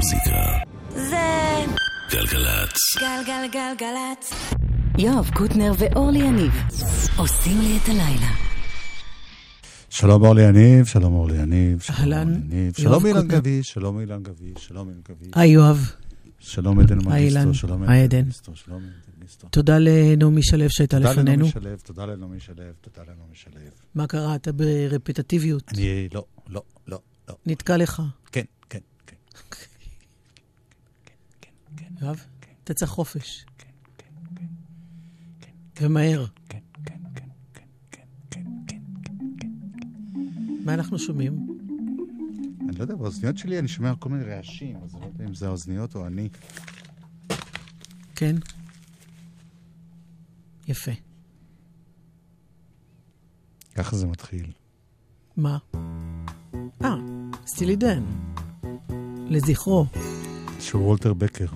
המוזיקה. זה גלגלצ. גלגלגלגלצ. יואב קוטנר ואורלי יניב עושים לי את הלילה. שלום אורלי יניב, שלום אורלי יניב, שלום אהלן, אורלי יניב, שלום אילן. גביש, שלום אילן גביש, שלום אילן גביש, היי יואב, שלום עדן. מגיסטו, שלום עדן. מגיסטו, שלום עדן מגיסטו. תודה לנעמי שלו שהייתה תודה לפנינו. לנעמי שלו, תודה לנעמי שלו, תודה לנעמי שלו. מה קרה? אתה ברפטטיביות. אני, לא, לא, לא, לא. נתקע לך. כן, כן, כן. יואב, תצא חופש. ומהר. כן, כן, כן, כן, כן, כן, כן, כן. מה אנחנו שומעים? אני לא יודע, באוזניות שלי אני שומע כל מיני רעשים, אז אני לא יודע אם זה האוזניות או אני. כן? יפה. ככה זה מתחיל. מה? אה, סטילי דן. לזכרו. של וולטר בקר.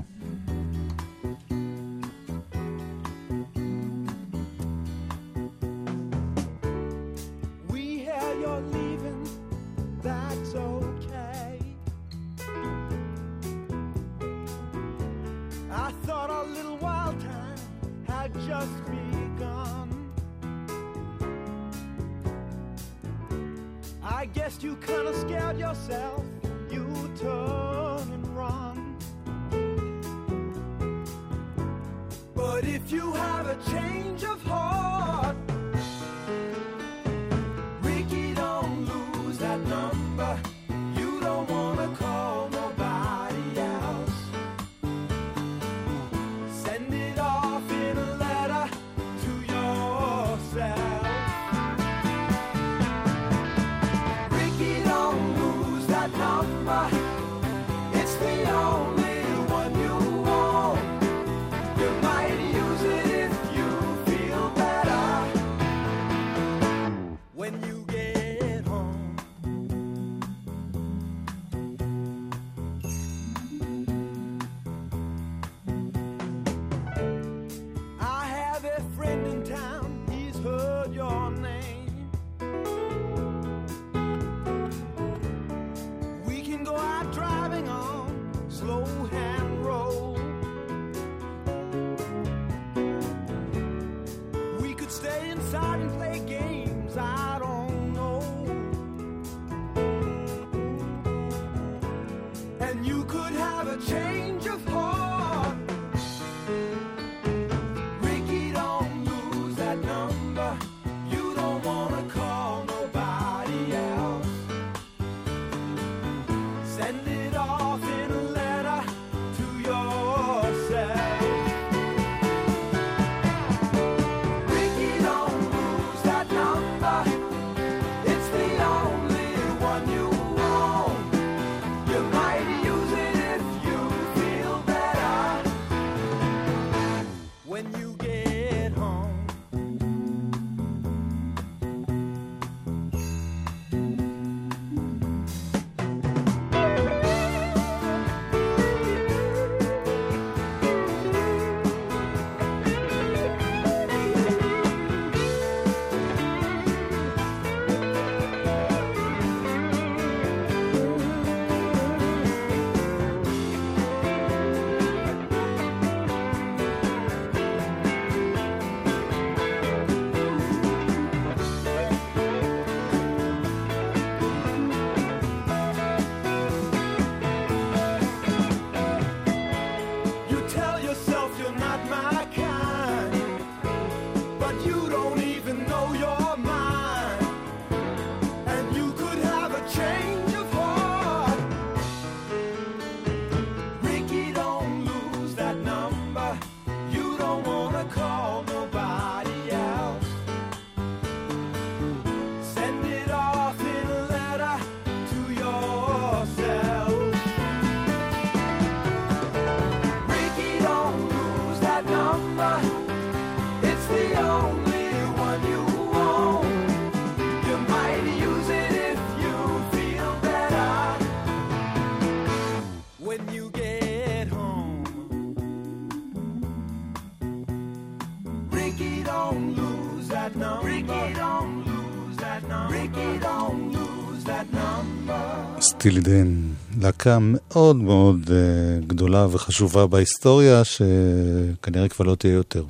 דן, להקה מאוד מאוד uh, גדולה וחשובה בהיסטוריה, שכנראה כבר לא תהיה יותר.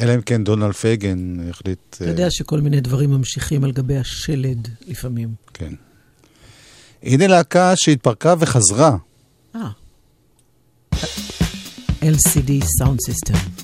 אלא אם כן דונלד פייגן החליט... אתה יודע שכל מיני דברים ממשיכים על גבי השלד לפעמים. כן. הנה להקה שהתפרקה וחזרה. אה. LCD Sound System.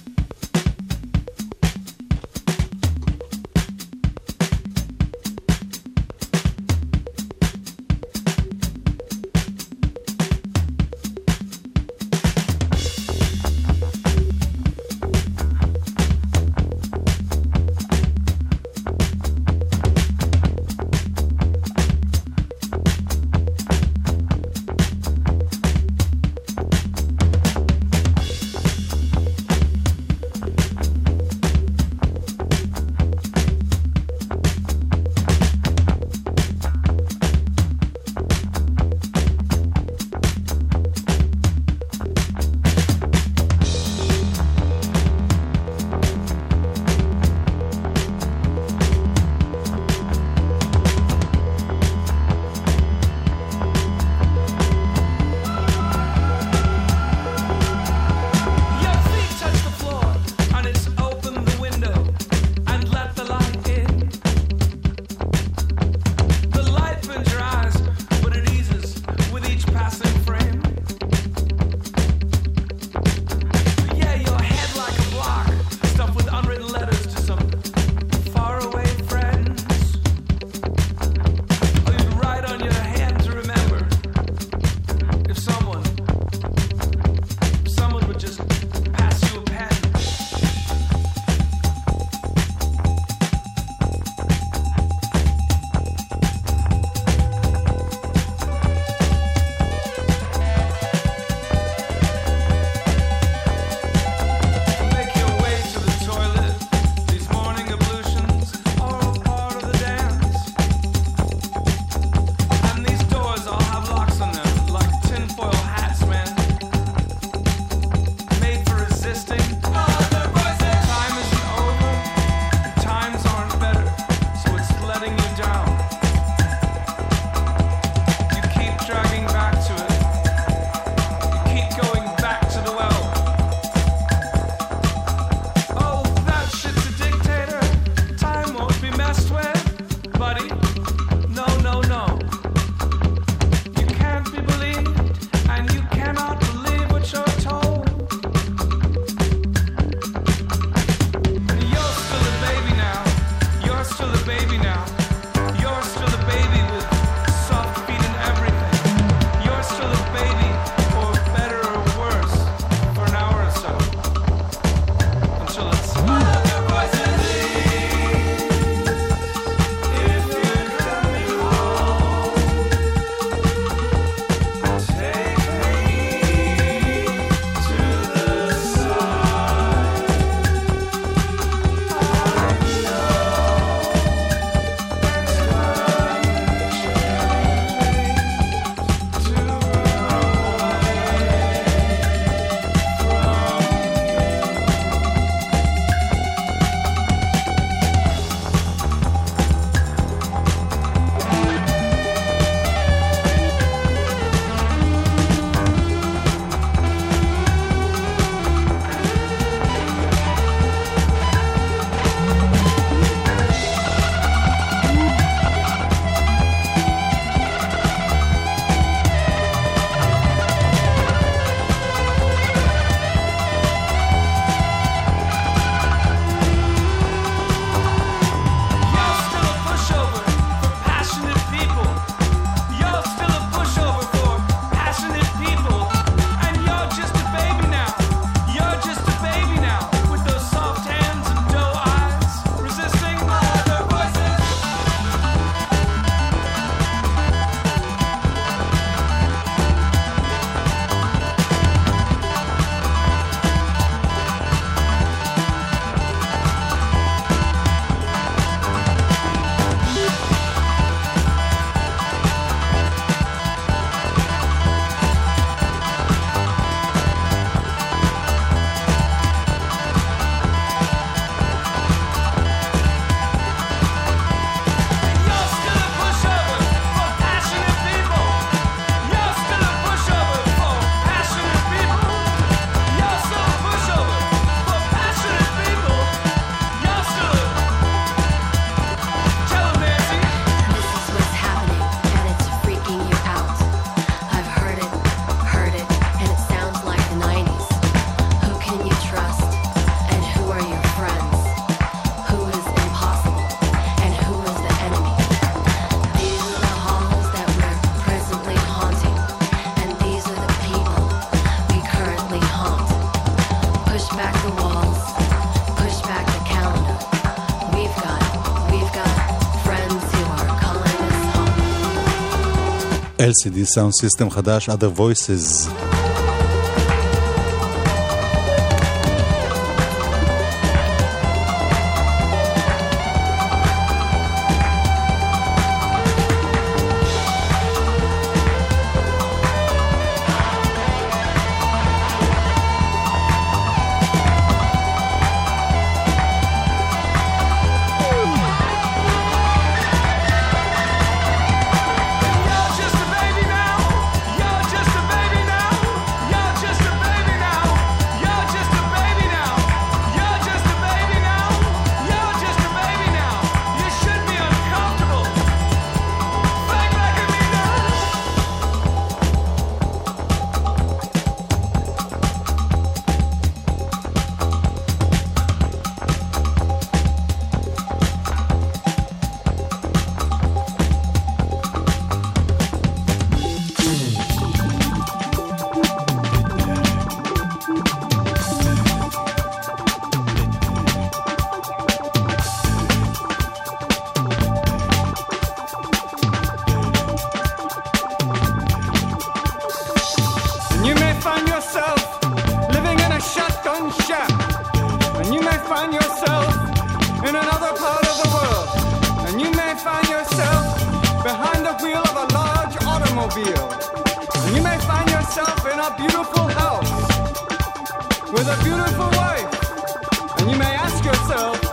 LCD Sound System Hadash Other Voices. might find yourself behind the wheel of a large automobile. And you may find yourself in a beautiful house with a beautiful wife. And you may ask yourself,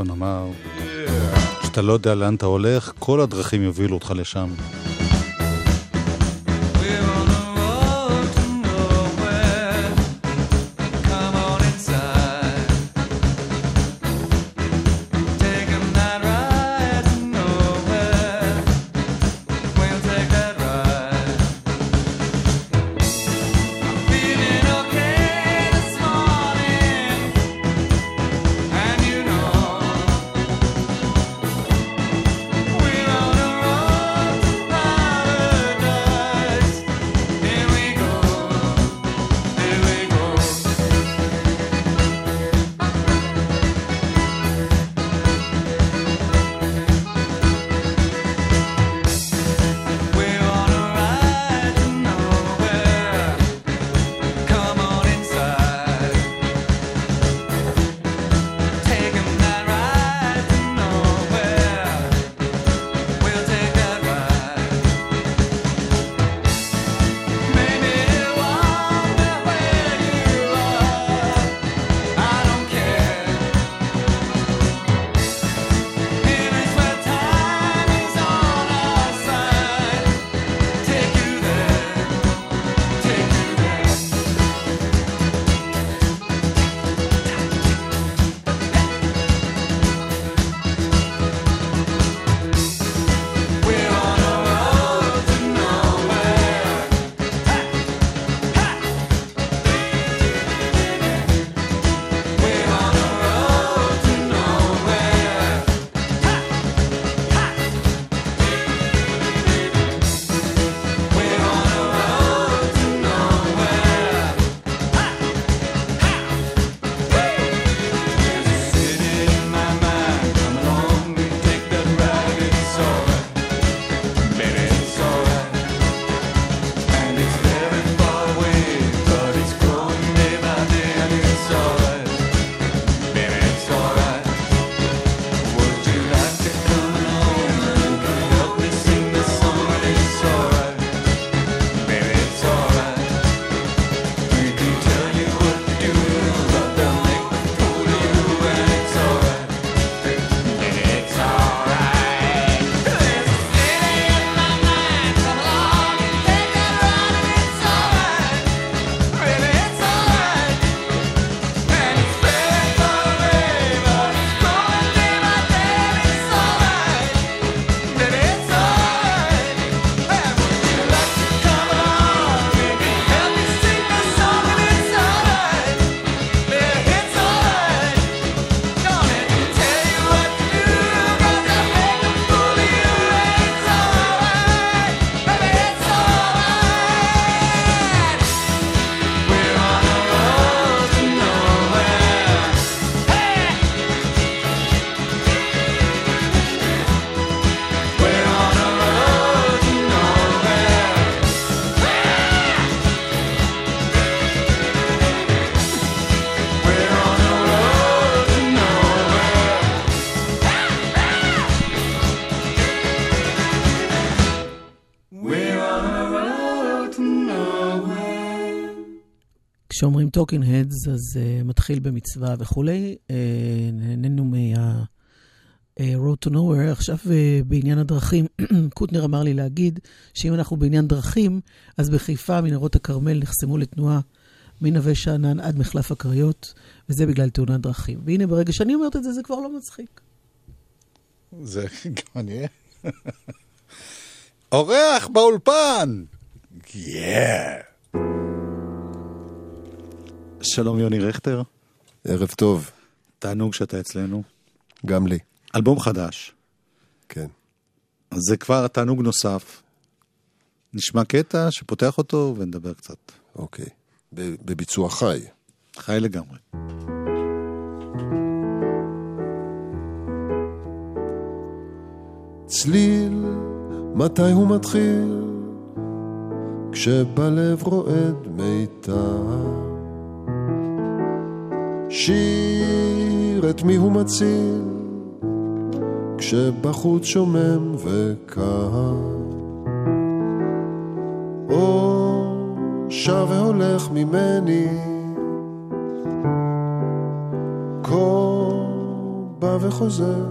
מוריסון אמר, כשאתה לא יודע לאן אתה הולך, כל הדרכים יובילו אותך לשם. כשאומרים Talking Heads, אז אה, מתחיל במצווה וכולי. אה, נהנינו מה... אה, road to nowhere. עכשיו אה, בעניין הדרכים, קוטנר אמר לי להגיד שאם אנחנו בעניין דרכים, אז בחיפה מנהרות הכרמל נחסמו לתנועה מנווה שאנן עד מחלף הקריות, וזה בגלל תאונת דרכים. והנה, ברגע שאני אומרת את זה, זה כבר לא מצחיק. זה גם אני... אורח באולפן! יאה! Yeah. שלום יוני רכטר. ערב טוב. תענוג שאתה אצלנו. גם לי. אלבום חדש. כן. אז זה כבר תענוג נוסף. נשמע קטע שפותח אותו ונדבר קצת. אוקיי. בביצוע חי. חי לגמרי. צליל, מתי הוא מתחיל? כשבלב רועד מיתר. שיר את מי הוא מציל, כשבחוץ שומם וקר. או שב והולך ממני, כה בא וחוזר.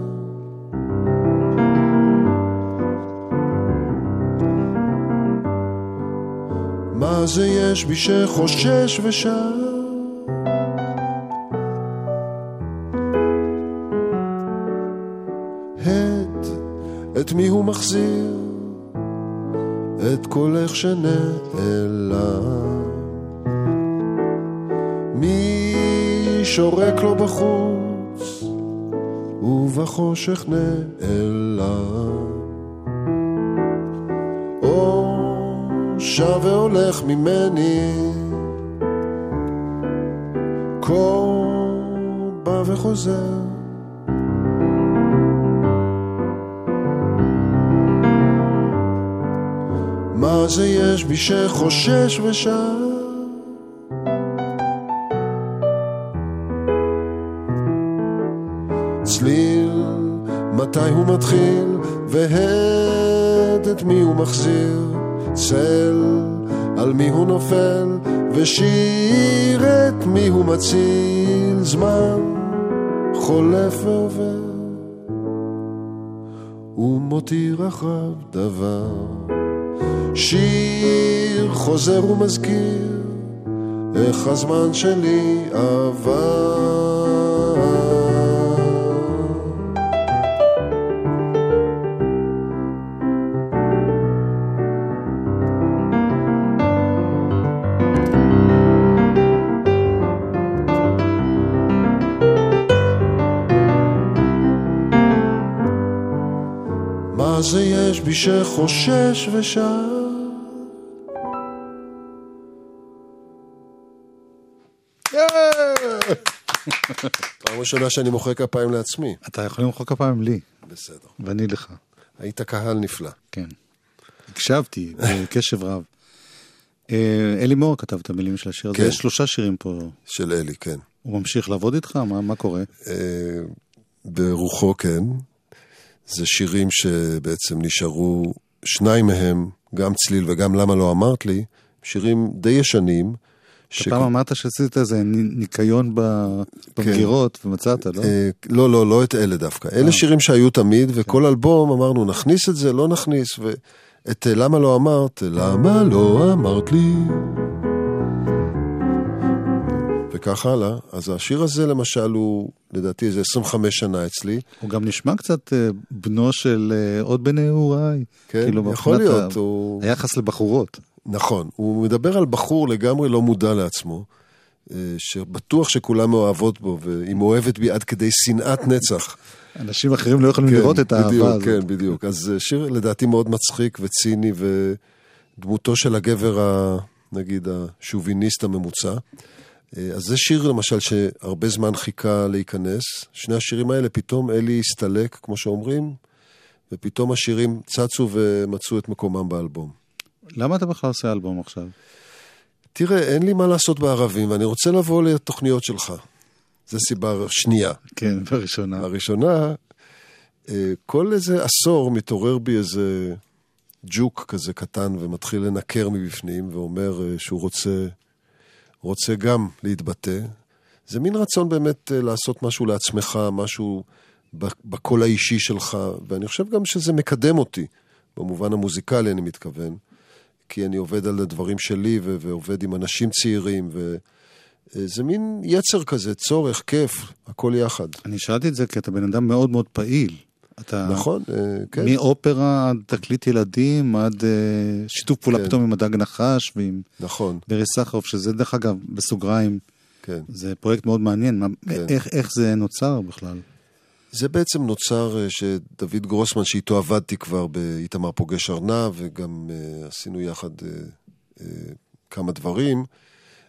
מה זה יש בי שחושש ושם מי הוא מחזיר? את קולך שנעלם. מי שורק לו בחוץ, ובחושך נעלם. או שב והולך ממני, כה בא וחוזר. זה יש בי שחושש ושר? צליל, מתי הוא מתחיל, והד את מי הוא מחזיר, צל, על מי הוא נופל, ושיר את מי הוא מציל, זמן חולף ועובר, ומותיר אחריו דבר. שיר חוזר ומזכיר איך הזמן שלי עבר. יש בי שחושש ושר? פעם ראשונה שאני מוחא כפיים לעצמי. אתה יכול למחוא כפיים לי, בסדר. ואני לך. היית קהל נפלא. כן. הקשבתי בקשב רב. אה, אלי מור כתב את המילים של השיר הזה, כן. יש שלושה שירים פה. של אלי, כן. הוא ממשיך לעבוד איתך? מה, מה קורה? אה, ברוחו, כן. זה שירים שבעצם נשארו, שניים מהם, גם צליל וגם למה לא אמרת לי, שירים די ישנים. ש- פעם אמרת שעשית איזה ניקיון במגירות ומצאת, לא? אה, לא, לא, לא את אלה דווקא. אלה שירים שהיו תמיד, וכל אלבום אמרנו, נכניס את זה, לא נכניס, ואת אה, למה לא אמרת, למה לא אמרת לי. וכך הלאה. אז השיר הזה למשל הוא, לדעתי, איזה 25 שנה אצלי. הוא גם נשמע קצת אה, בנו של אה, עוד בני נעוריי. כן, כאילו, יכול להיות, ה- הוא- היחס לבחורות. נכון, הוא מדבר על בחור לגמרי לא מודע לעצמו, אה, שבטוח שכולם מאוהבות בו, והיא מאוהבת בי עד כדי שנאת נצח. אנשים אחרים לא יכולים לראות את האהבה בדיוק, הזאת. כן, בדיוק. אז שיר לדעתי מאוד מצחיק וציני, ודמותו של הגבר, ה, נגיד, השוביניסט הממוצע. אה, אז זה שיר למשל שהרבה זמן חיכה להיכנס. שני השירים האלה, פתאום אלי הסתלק, כמו שאומרים, ופתאום השירים צצו ומצאו את מקומם באלבום. למה אתה בכלל עושה אלבום עכשיו? תראה, אין לי מה לעשות בערבים, ואני רוצה לבוא לתוכניות שלך. זו סיבה שנייה. כן, בראשונה. הראשונה, אה, כל איזה עשור מתעורר בי איזה ג'וק כזה קטן ומתחיל לנקר מבפנים ואומר אה, שהוא רוצה, רוצה גם להתבטא. זה מין רצון באמת אה, לעשות משהו לעצמך, משהו בקול האישי שלך, ואני חושב גם שזה מקדם אותי, במובן המוזיקלי אני מתכוון, כי אני עובד על הדברים שלי ו- ועובד עם אנשים צעירים, וזה מין יצר כזה, צורך, כיף, הכל יחד. אני שאלתי את זה כי אתה בן אדם מאוד מאוד פעיל. אתה... נכון, אה, כן. מאופרה עד תקליט ילדים, עד אה, שיתוף פעולה כן. פתאום עם הדג נחש ועם נכון, ברי סחרוף, שזה דרך אגב, בסוגריים, כן. זה פרויקט מאוד מעניין. מה, כן. איך, איך זה נוצר בכלל? זה בעצם נוצר אה, שדוד גרוסמן, שאיתו עבדתי כבר באיתמר פוגש ארנב, וגם uh, עשינו יחד uh, uh, כמה דברים,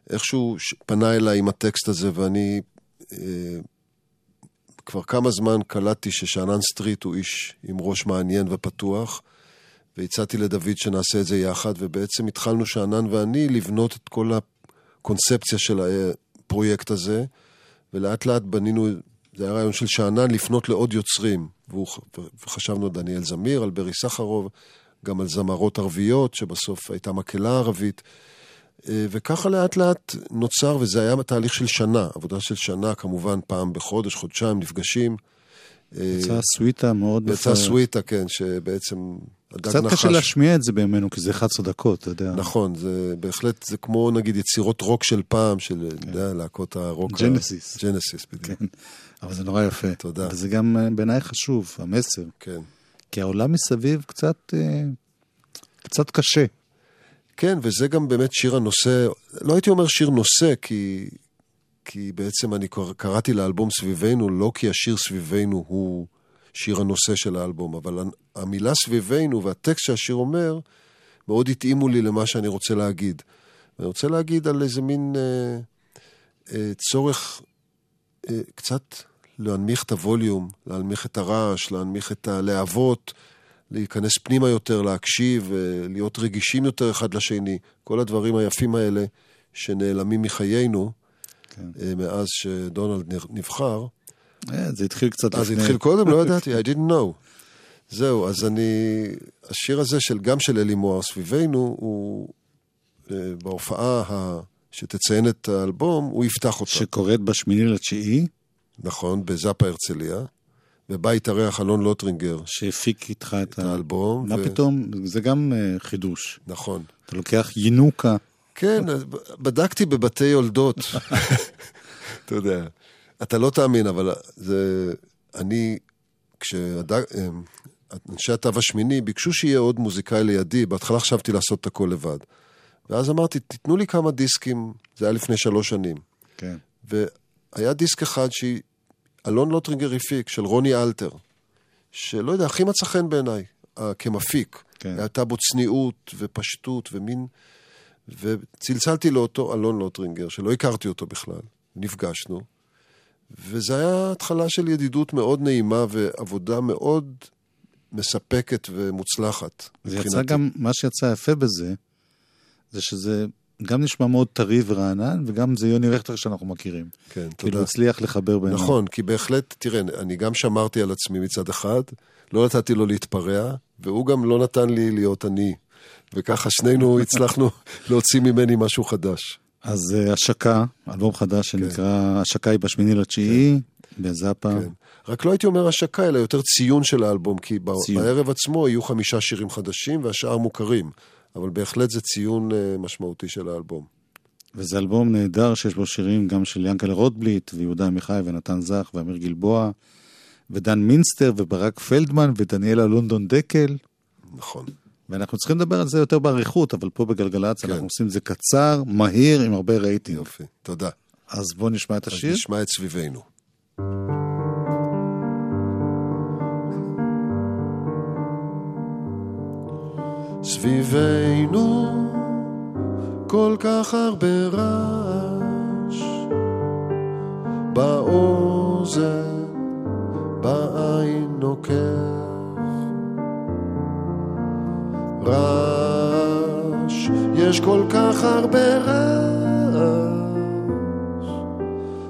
איכשהו פנה אליי עם הטקסט הזה, ואני uh, כבר כמה זמן קלטתי ששאנן סטריט הוא איש עם ראש מעניין ופתוח, והצעתי לדוד שנעשה את זה יחד, ובעצם התחלנו שאנן ואני לבנות את כל הקונספציה של הפרויקט הזה, ולאט לאט בנינו, זה היה רעיון של שאנן לפנות לעוד יוצרים, והוא, וחשבנו על דניאל זמיר, על ברי סחרוב, גם על זמרות ערביות, שבסוף הייתה מקהלה ערבית. אה, וככה לאט לאט נוצר, וזה היה תהליך של שנה, עבודה של שנה, כמובן פעם בחודש, חודשיים, נפגשים. אה, יצאה סוויטה מאוד... יצאה מפ- סוויטה, כן, שבעצם הדג קצת נחש. קשה להשמיע את זה בימינו, כי זה 11 דקות, אתה יודע. נכון, זה בהחלט, זה כמו נגיד יצירות רוק של פעם, של, אתה יודע, להקות הרוק. ג'נסיס. ג'נסיס, בדיוק. כן, אבל זה נורא יפה. תודה. וזה גם אה, בעיניי חשוב, המסר. כן. כי העולם מסביב קצת, קצת קשה. כן, וזה גם באמת שיר הנושא, לא הייתי אומר שיר נושא, כי, כי בעצם אני קר- קראתי לאלבום סביבנו, לא כי השיר סביבנו הוא שיר הנושא של האלבום, אבל המילה סביבנו והטקסט שהשיר אומר, מאוד התאימו לי למה שאני רוצה להגיד. אני רוצה להגיד על איזה מין אה, אה, צורך אה, קצת להנמיך את הווליום, להנמיך את הרעש, להנמיך את הלהבות, להיכנס פנימה יותר, להקשיב, אה, להיות רגישים יותר אחד לשני. כל הדברים היפים האלה שנעלמים מחיינו כן. אה, מאז שדונלד נבחר. אה, זה התחיל קצת אז לפני. התחיל קודם, לא ידעתי, I didn't know. זהו, אז אני... השיר הזה, של, גם של אלי מוהר סביבנו, הוא בהופעה ה... שתציין את האלבום, הוא יפתח אותה. שקורית בשמיני לתשיעי, נכון, בזאפה הרצליה, ובה התארח אלון לוטרינגר, שהפיק איתך את את האלבום. מה ו- פתאום? זה גם אה, חידוש. נכון. אתה לוקח ינוקה, כן, בדקתי בבתי יולדות. אתה יודע, אתה לא תאמין, אבל זה... אני, כשאנשי התו השמיני ביקשו שיהיה עוד מוזיקאי לידי, בהתחלה חשבתי לעשות את הכל לבד. ואז אמרתי, תיתנו לי כמה דיסקים, זה היה לפני שלוש שנים. כן. והיה דיסק אחד שאלון לוטרינגר הפיק, של רוני אלתר, שלא יודע, הכי מצא חן בעיניי, אה, כמפיק. כן. הייתה בו צניעות ופשטות ומין... וצלצלתי לאותו אלון לוטרינגר, שלא הכרתי אותו בכלל, נפגשנו, וזה היה התחלה של ידידות מאוד נעימה ועבודה מאוד מספקת ומוצלחת. זה יצא מבחינתי. גם, מה שיצא יפה בזה, זה שזה גם נשמע מאוד טרי ורענן, וגם זה יוני רכטר שאנחנו מכירים. כן, כאילו תודה. הצליח לחבר ביניהם. נכון, כי בהחלט, תראה, אני גם שמרתי על עצמי מצד אחד, לא נתתי לו להתפרע, והוא גם לא נתן לי להיות אני. וככה שנינו הצלחנו להוציא ממני משהו חדש. אז אה, השקה, אלבום חדש שנקרא השקה היא בשמיני לתשיעי, בזאפה. כן. רק לא הייתי אומר השקה, אלא יותר ציון של האלבום, כי ציון. בערב עצמו יהיו חמישה שירים חדשים והשאר מוכרים. אבל בהחלט זה ציון אה, משמעותי של האלבום. וזה אלבום נהדר שיש בו שירים גם של ינקלה רוטבליט, ויהודה עמיחי, ונתן זך, ואמיר גלבוע, ודן מינסטר, וברק פלדמן, ודניאלה לונדון דקל. נכון. ואנחנו צריכים לדבר על זה יותר באריכות, אבל פה בגלגלצ כן. אנחנו עושים את זה קצר, מהיר, עם הרבה רייטינג. יופי, תודה. אז בואו נשמע את אז השיר. נשמע את סביבנו. סביבנו כל כך הרבה רעש. באוזן, בעין נוקף רעש, יש כל כך הרבה רעש.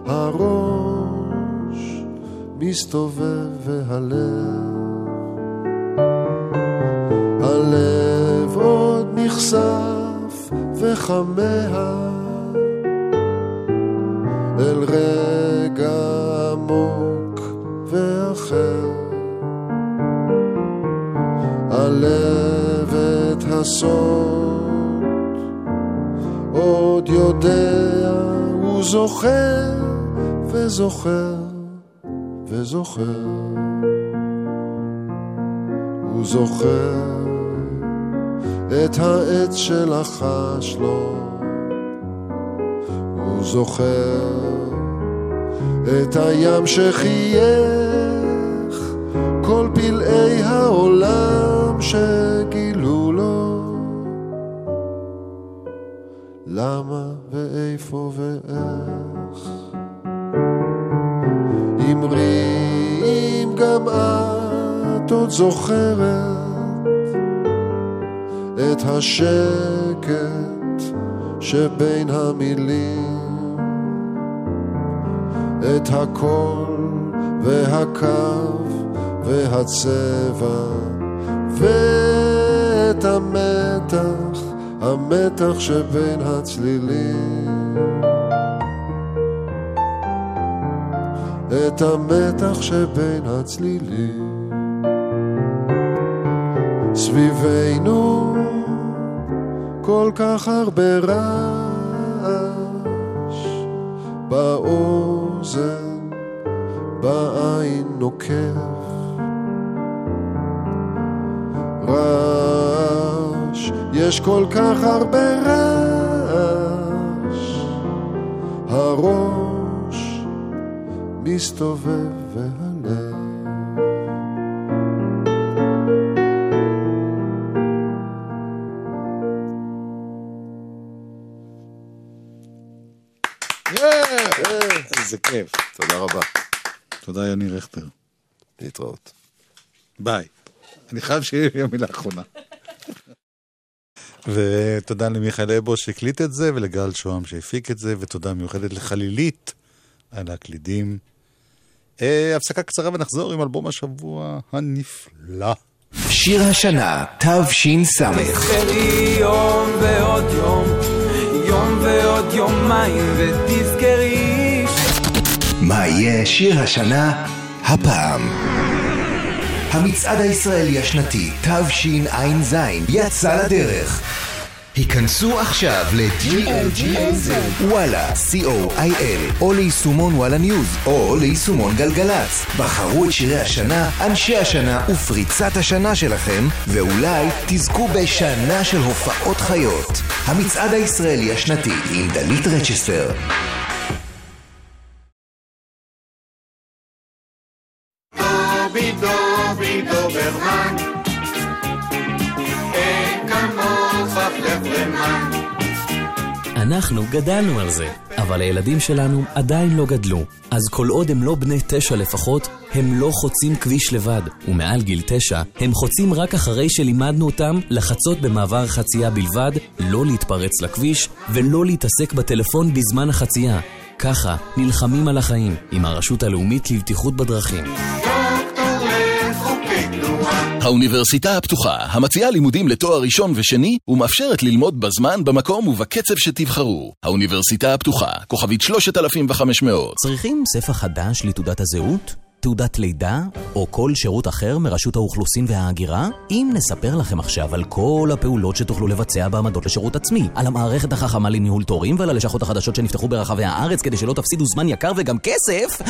הראש מסתובב והלב נחשף וכמה אל רגע עמוק ואחר. הלב את הסוד. עוד יודע הוא זוכר וזוכר. וזוכר. הוא זוכר את העץ שלחש לו. הוא זוכר את הים שחייך כל פלאי העולם שגילו לו. למה ואיפה ואיך? אמרי אם גם את עוד זוכרת את השקט שבין המילים את הקול והקו והצבע ואת המתח, המתח שבין הצלילים את המתח שבין הצלילים. סביבנו כל כך הרבה רעש, באוזן, בעין נוקב. רעש, יש כל כך הרבה רעש, הראש מסתובב והלב. איזה כיף. תודה רבה, תודה, יוני רכטר. להתראות. ביי. אני חייב שיהיה לי המילה האחרונה. ותודה למיכאל אבו שהקליט את זה, ולגל שוהם שהפיק את זה, ותודה מיוחדת לחלילית על הקלידים. אה, הפסקה קצרה ונחזור עם אלבום השבוע הנפלא. שיר השנה, תש"ס. תזכרי יום ועוד יום, יום ועוד יומיים, ותזכרי מה יהיה שיר השנה הפעם? המצעד הישראלי השנתי תשע"ז יצא לדרך. היכנסו עכשיו ל-GLGLZ, וואלה.co.il, או ליישומון וואלה ניוז, או ליישומון גלגלצ. בחרו את שירי השנה, אנשי השנה ופריצת השנה שלכם, ואולי תזכו בשנה של הופעות חיות. המצעד הישראלי השנתי עם דלית רצ'סטר. אנחנו גדלנו על זה, אבל הילדים שלנו עדיין לא גדלו. אז כל עוד הם לא בני תשע לפחות, הם לא חוצים כביש לבד. ומעל גיל תשע, הם חוצים רק אחרי שלימדנו אותם לחצות במעבר חצייה בלבד, לא להתפרץ לכביש, ולא להתעסק בטלפון בזמן החצייה. ככה נלחמים על החיים עם הרשות הלאומית לבטיחות בדרכים. האוניברסיטה הפתוחה, המציעה לימודים לתואר ראשון ושני, ומאפשרת ללמוד בזמן, במקום ובקצב שתבחרו. האוניברסיטה הפתוחה, כוכבית 3500. צריכים ספר חדש לתעודת הזהות? תעודת לידה? או כל שירות אחר מרשות האוכלוסין וההגירה? אם נספר לכם עכשיו על כל הפעולות שתוכלו לבצע בעמדות לשירות עצמי, על המערכת החכמה לניהול תורים ועל הלשכות החדשות שנפתחו ברחבי הארץ כדי שלא תפסידו זמן יקר וגם כסף,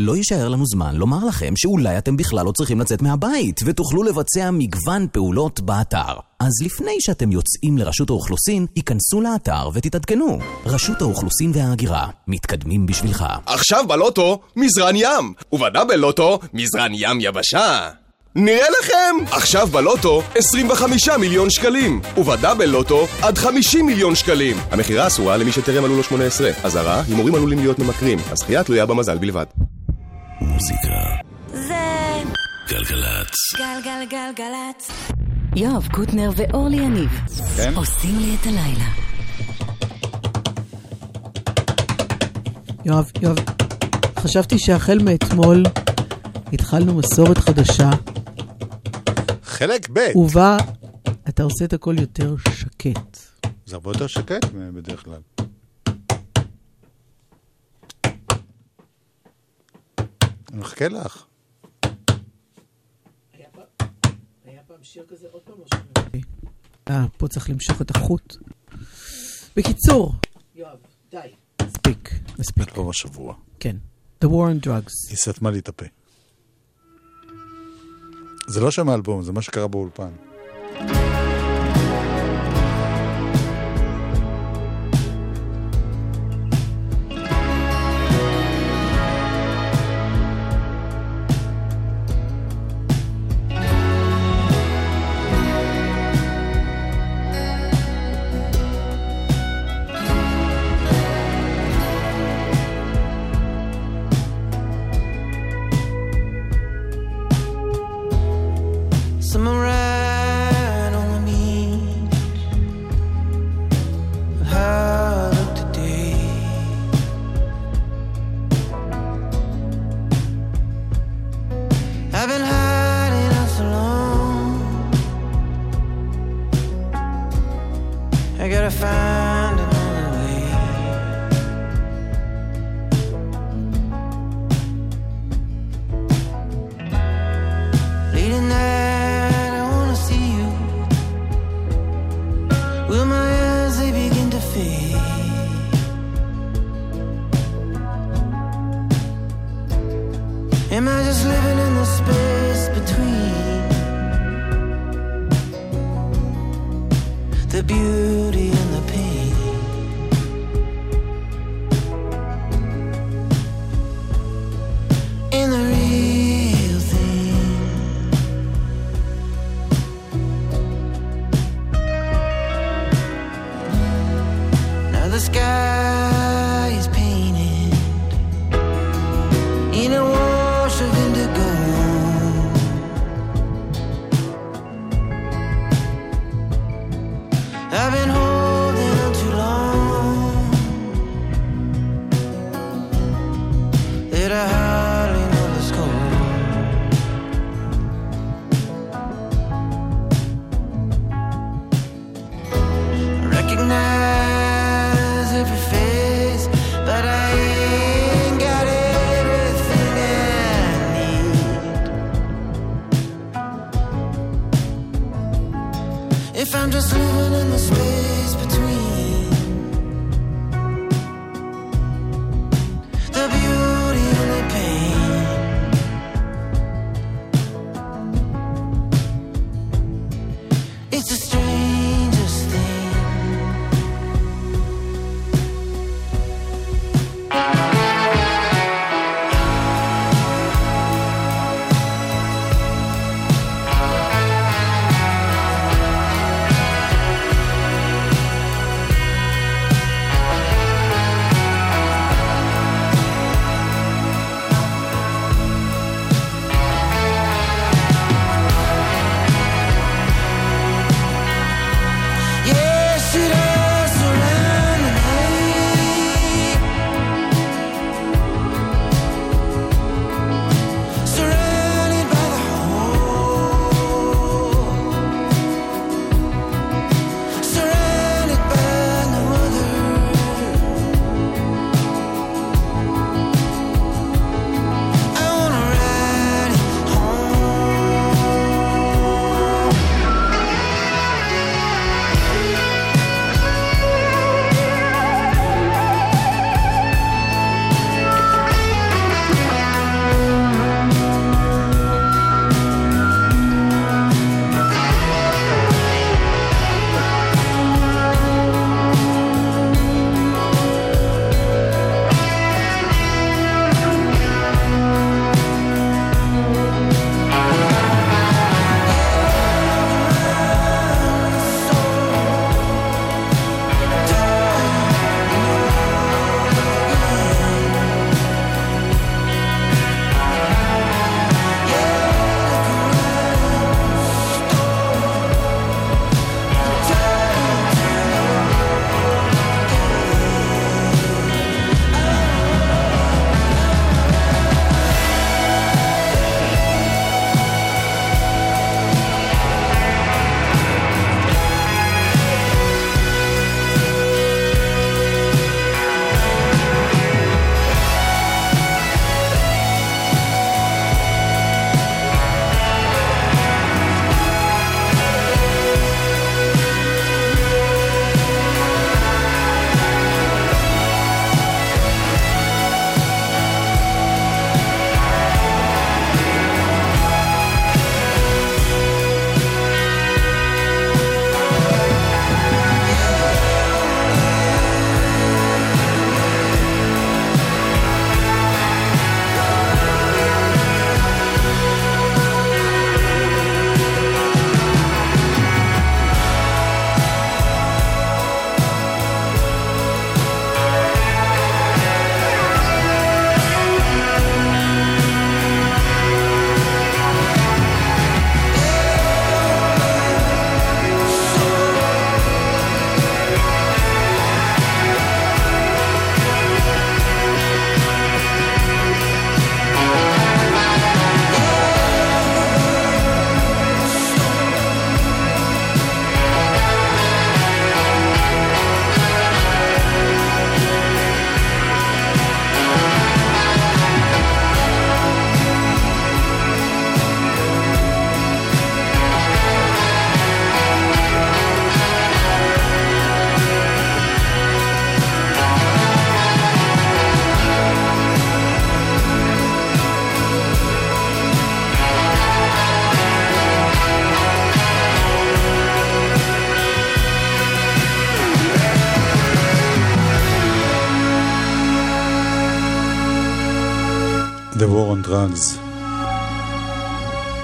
לא יישאר לנו זמן לומר לכם שאולי אתם בכלל לא צריכים לצאת מהבית ותוכלו לבצע מגוון פעולות באתר. אז לפני שאתם יוצאים לרשות האוכלוסין, היכנסו לאתר ותתעדכנו. רשות האוכלוסין וההגירה, מתקדמים בשבילך. עכשיו בלוטו, מזרן ים, ובדאבל לוטו, מזרן ים יבשה. נראה לכם! עכשיו בלוטו 25 מיליון שקלים, ובדאבל לוטו עד 50 מיליון שקלים. המכירה אסורה למי שטרם מלאו לו 18. אזהרה, הימורים עלולים להיות ממכרים. הזכייה תלויה במזל בלבד. מוזיקה, זה גלגלצ. גלגלגלגלצ. יואב קוטנר ואורלי יניב כן? עושים לי את הלילה. יואב, יואב, חשבתי שהחל מאתמול התחלנו מסורת חדשה, חלק ב'. ובה אתה עושה את הכל יותר שקט. זה הרבה יותר שקט בדרך כלל. אני מחכה לך. אה, פה צריך למשוך את החוט. בקיצור, יואב, די. מספיק, מספיק. אלבום השבוע. כן. The War on Drugs. היא סתמה לי את הפה. זה לא שם האלבום, זה מה שקרה באולפן. I gotta find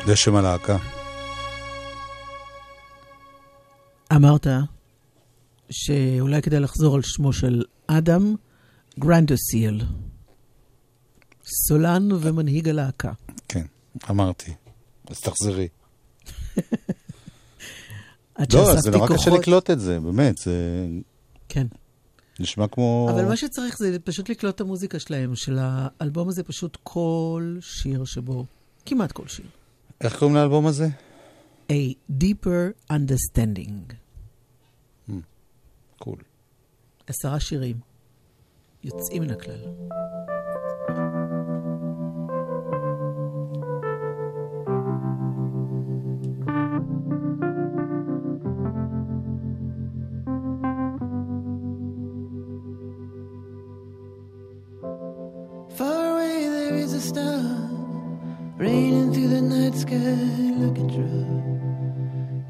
זה שם הלהקה. אמרת שאולי כדאי לחזור על שמו של אדם גרנדוסיל, סולן ומנהיג הלהקה. כן, אמרתי. אז תחזרי. עד לא, זה נורא קשה לקלוט את זה, באמת, זה כן. נשמע כמו... אבל מה שצריך זה פשוט לקלוט את המוזיקה שלהם, של האלבום הזה, פשוט כל שיר שבו, כמעט כל שיר. איך קוראים לאלבום הזה? A Deeper Understanding. קול. עשרה שירים. יוצאים מן הכלל. Raining through the night sky like a drug.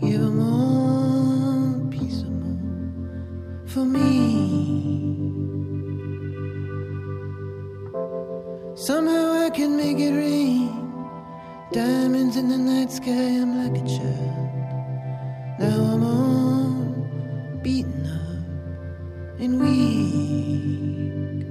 Give 'em all peace of mind for me. Somehow I can make it rain. Diamonds in the night sky, I'm like a child. Now I'm all beaten up and weak.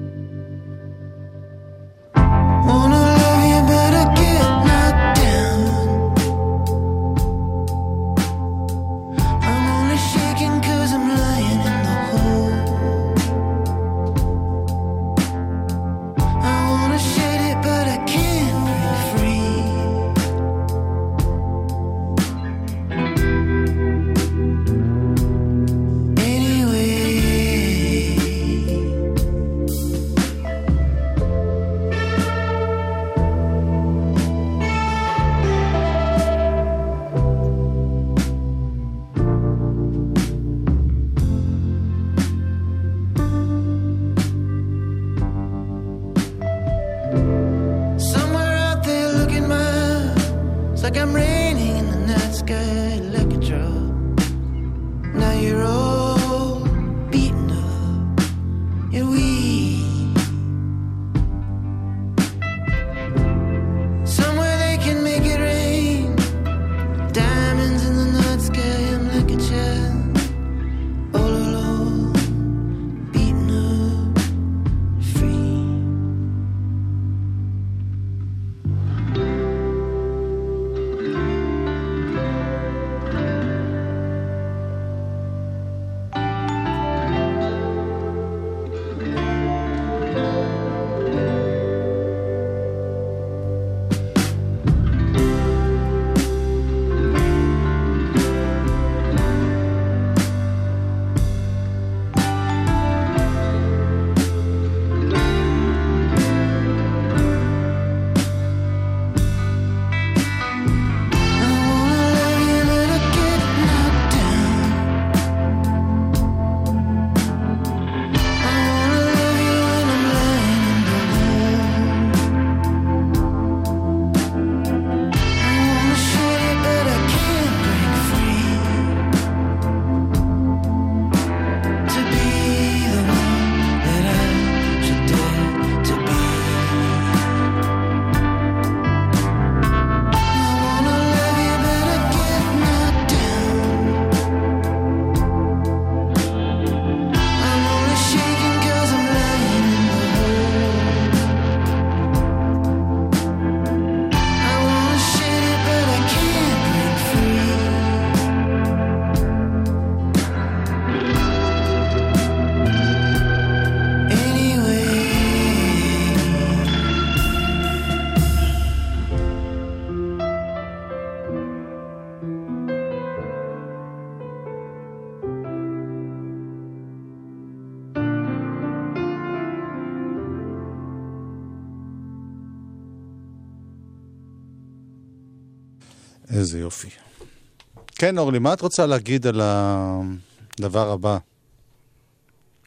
כן, אורלי, מה את רוצה להגיד על הדבר הבא?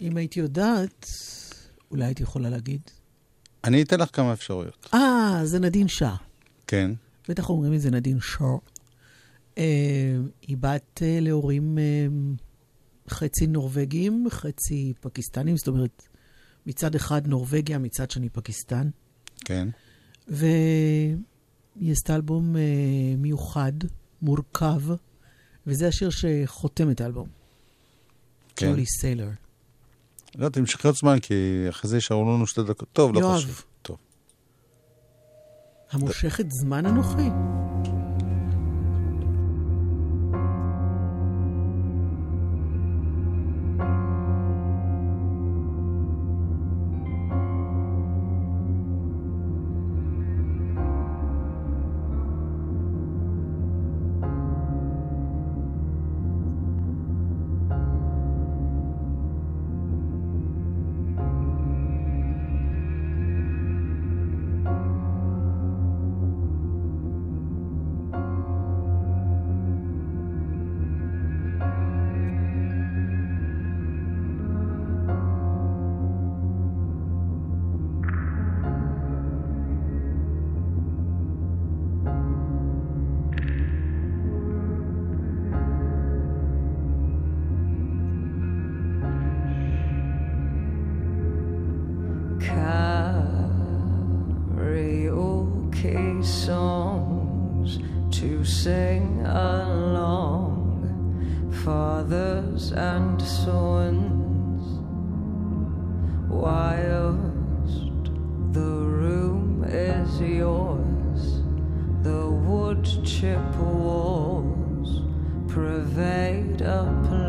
אם הייתי יודעת, אולי הייתי יכולה להגיד. אני אתן לך כמה אפשרויות. אה, זה נדין שאה. כן. בטח אומרים את זה נדין שאה. אה, היא בת אה, להורים אה, חצי נורבגים, חצי פקיסטנים, זאת אומרת, מצד אחד נורבגיה, מצד שני פקיסטן. כן. והיא עשתה אלבום אה, מיוחד, מורכב, וזה השיר שחותם את האלבום. כן. ג'ולי סיילר. לא, תמשכי עוד זמן, כי אחרי זה יישארו לנו שתי דקות. טוב, לא. חשוב. טוב. המושכת זמן אנוכי. Yours, the wood chip walls pervade applause.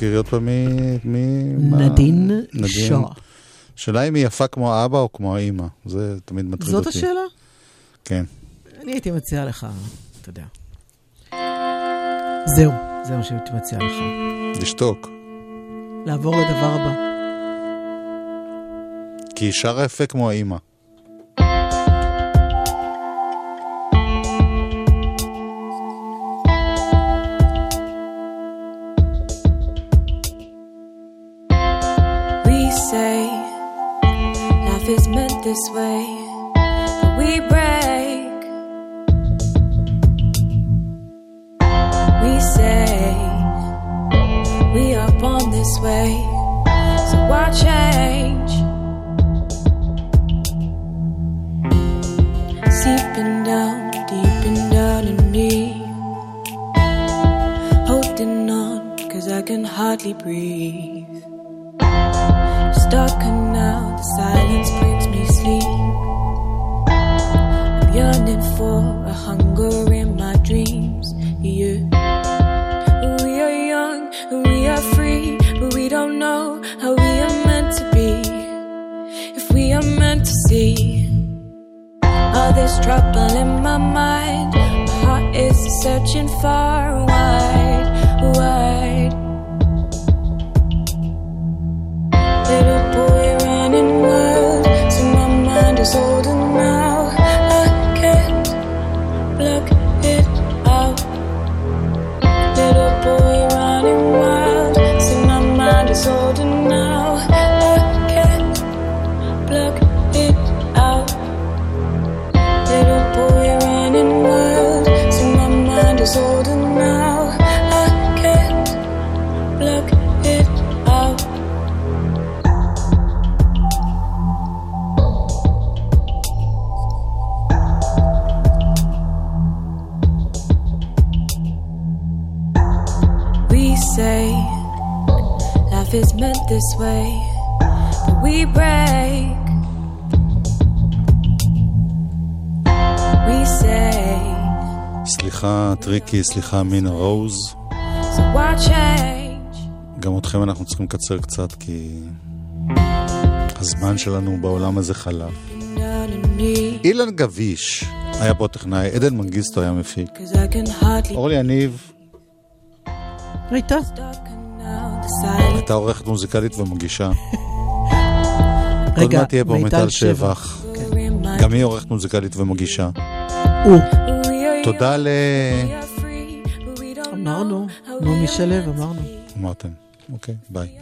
תזכירי עוד פעם מי... מי... מה- נדין שאה. שאלה אם היא יפה כמו האבא או כמו האימא. זה תמיד מטריד זאת אותי. השאלה? כן. אני הייתי מציעה לך, אתה יודע. זהו, זה מה שהייתי מציעה לך. לשתוק. לעבור לדבר הבא. כי היא שרה יפה כמו האימא. This way, we break. We say we are born this way, so why change? Seeping down, deep and down in me, holding on, cause I can hardly breathe. Darker now, the silence me I'm yearning for a hunger in my dreams. We are young, we are free, but we don't know how we are meant to be. If we are meant to see all this trouble in my mind, my heart is searching far and wide, wide. This way, but we break. We say, סליחה, טריקי, סליחה, מינה רוז. so why change? גם אתכם אנחנו צריכים לקצר קצת, כי הזמן שלנו בעולם הזה חלף. אילן גביש היה פה טכנאי, עדן מנגיסטו היה מפיק. אורלי יניב הייתה. Silence הייתה עורכת מוזיקלית ומגישה. עוד רגע, מעט תהיה פה מיטל שבח. my גם היא עורכת מוזיקלית ומגישה. הוא. תודה ל... אמרנו, נעמי שלו, אמרנו. אמרתם. אוקיי, ביי.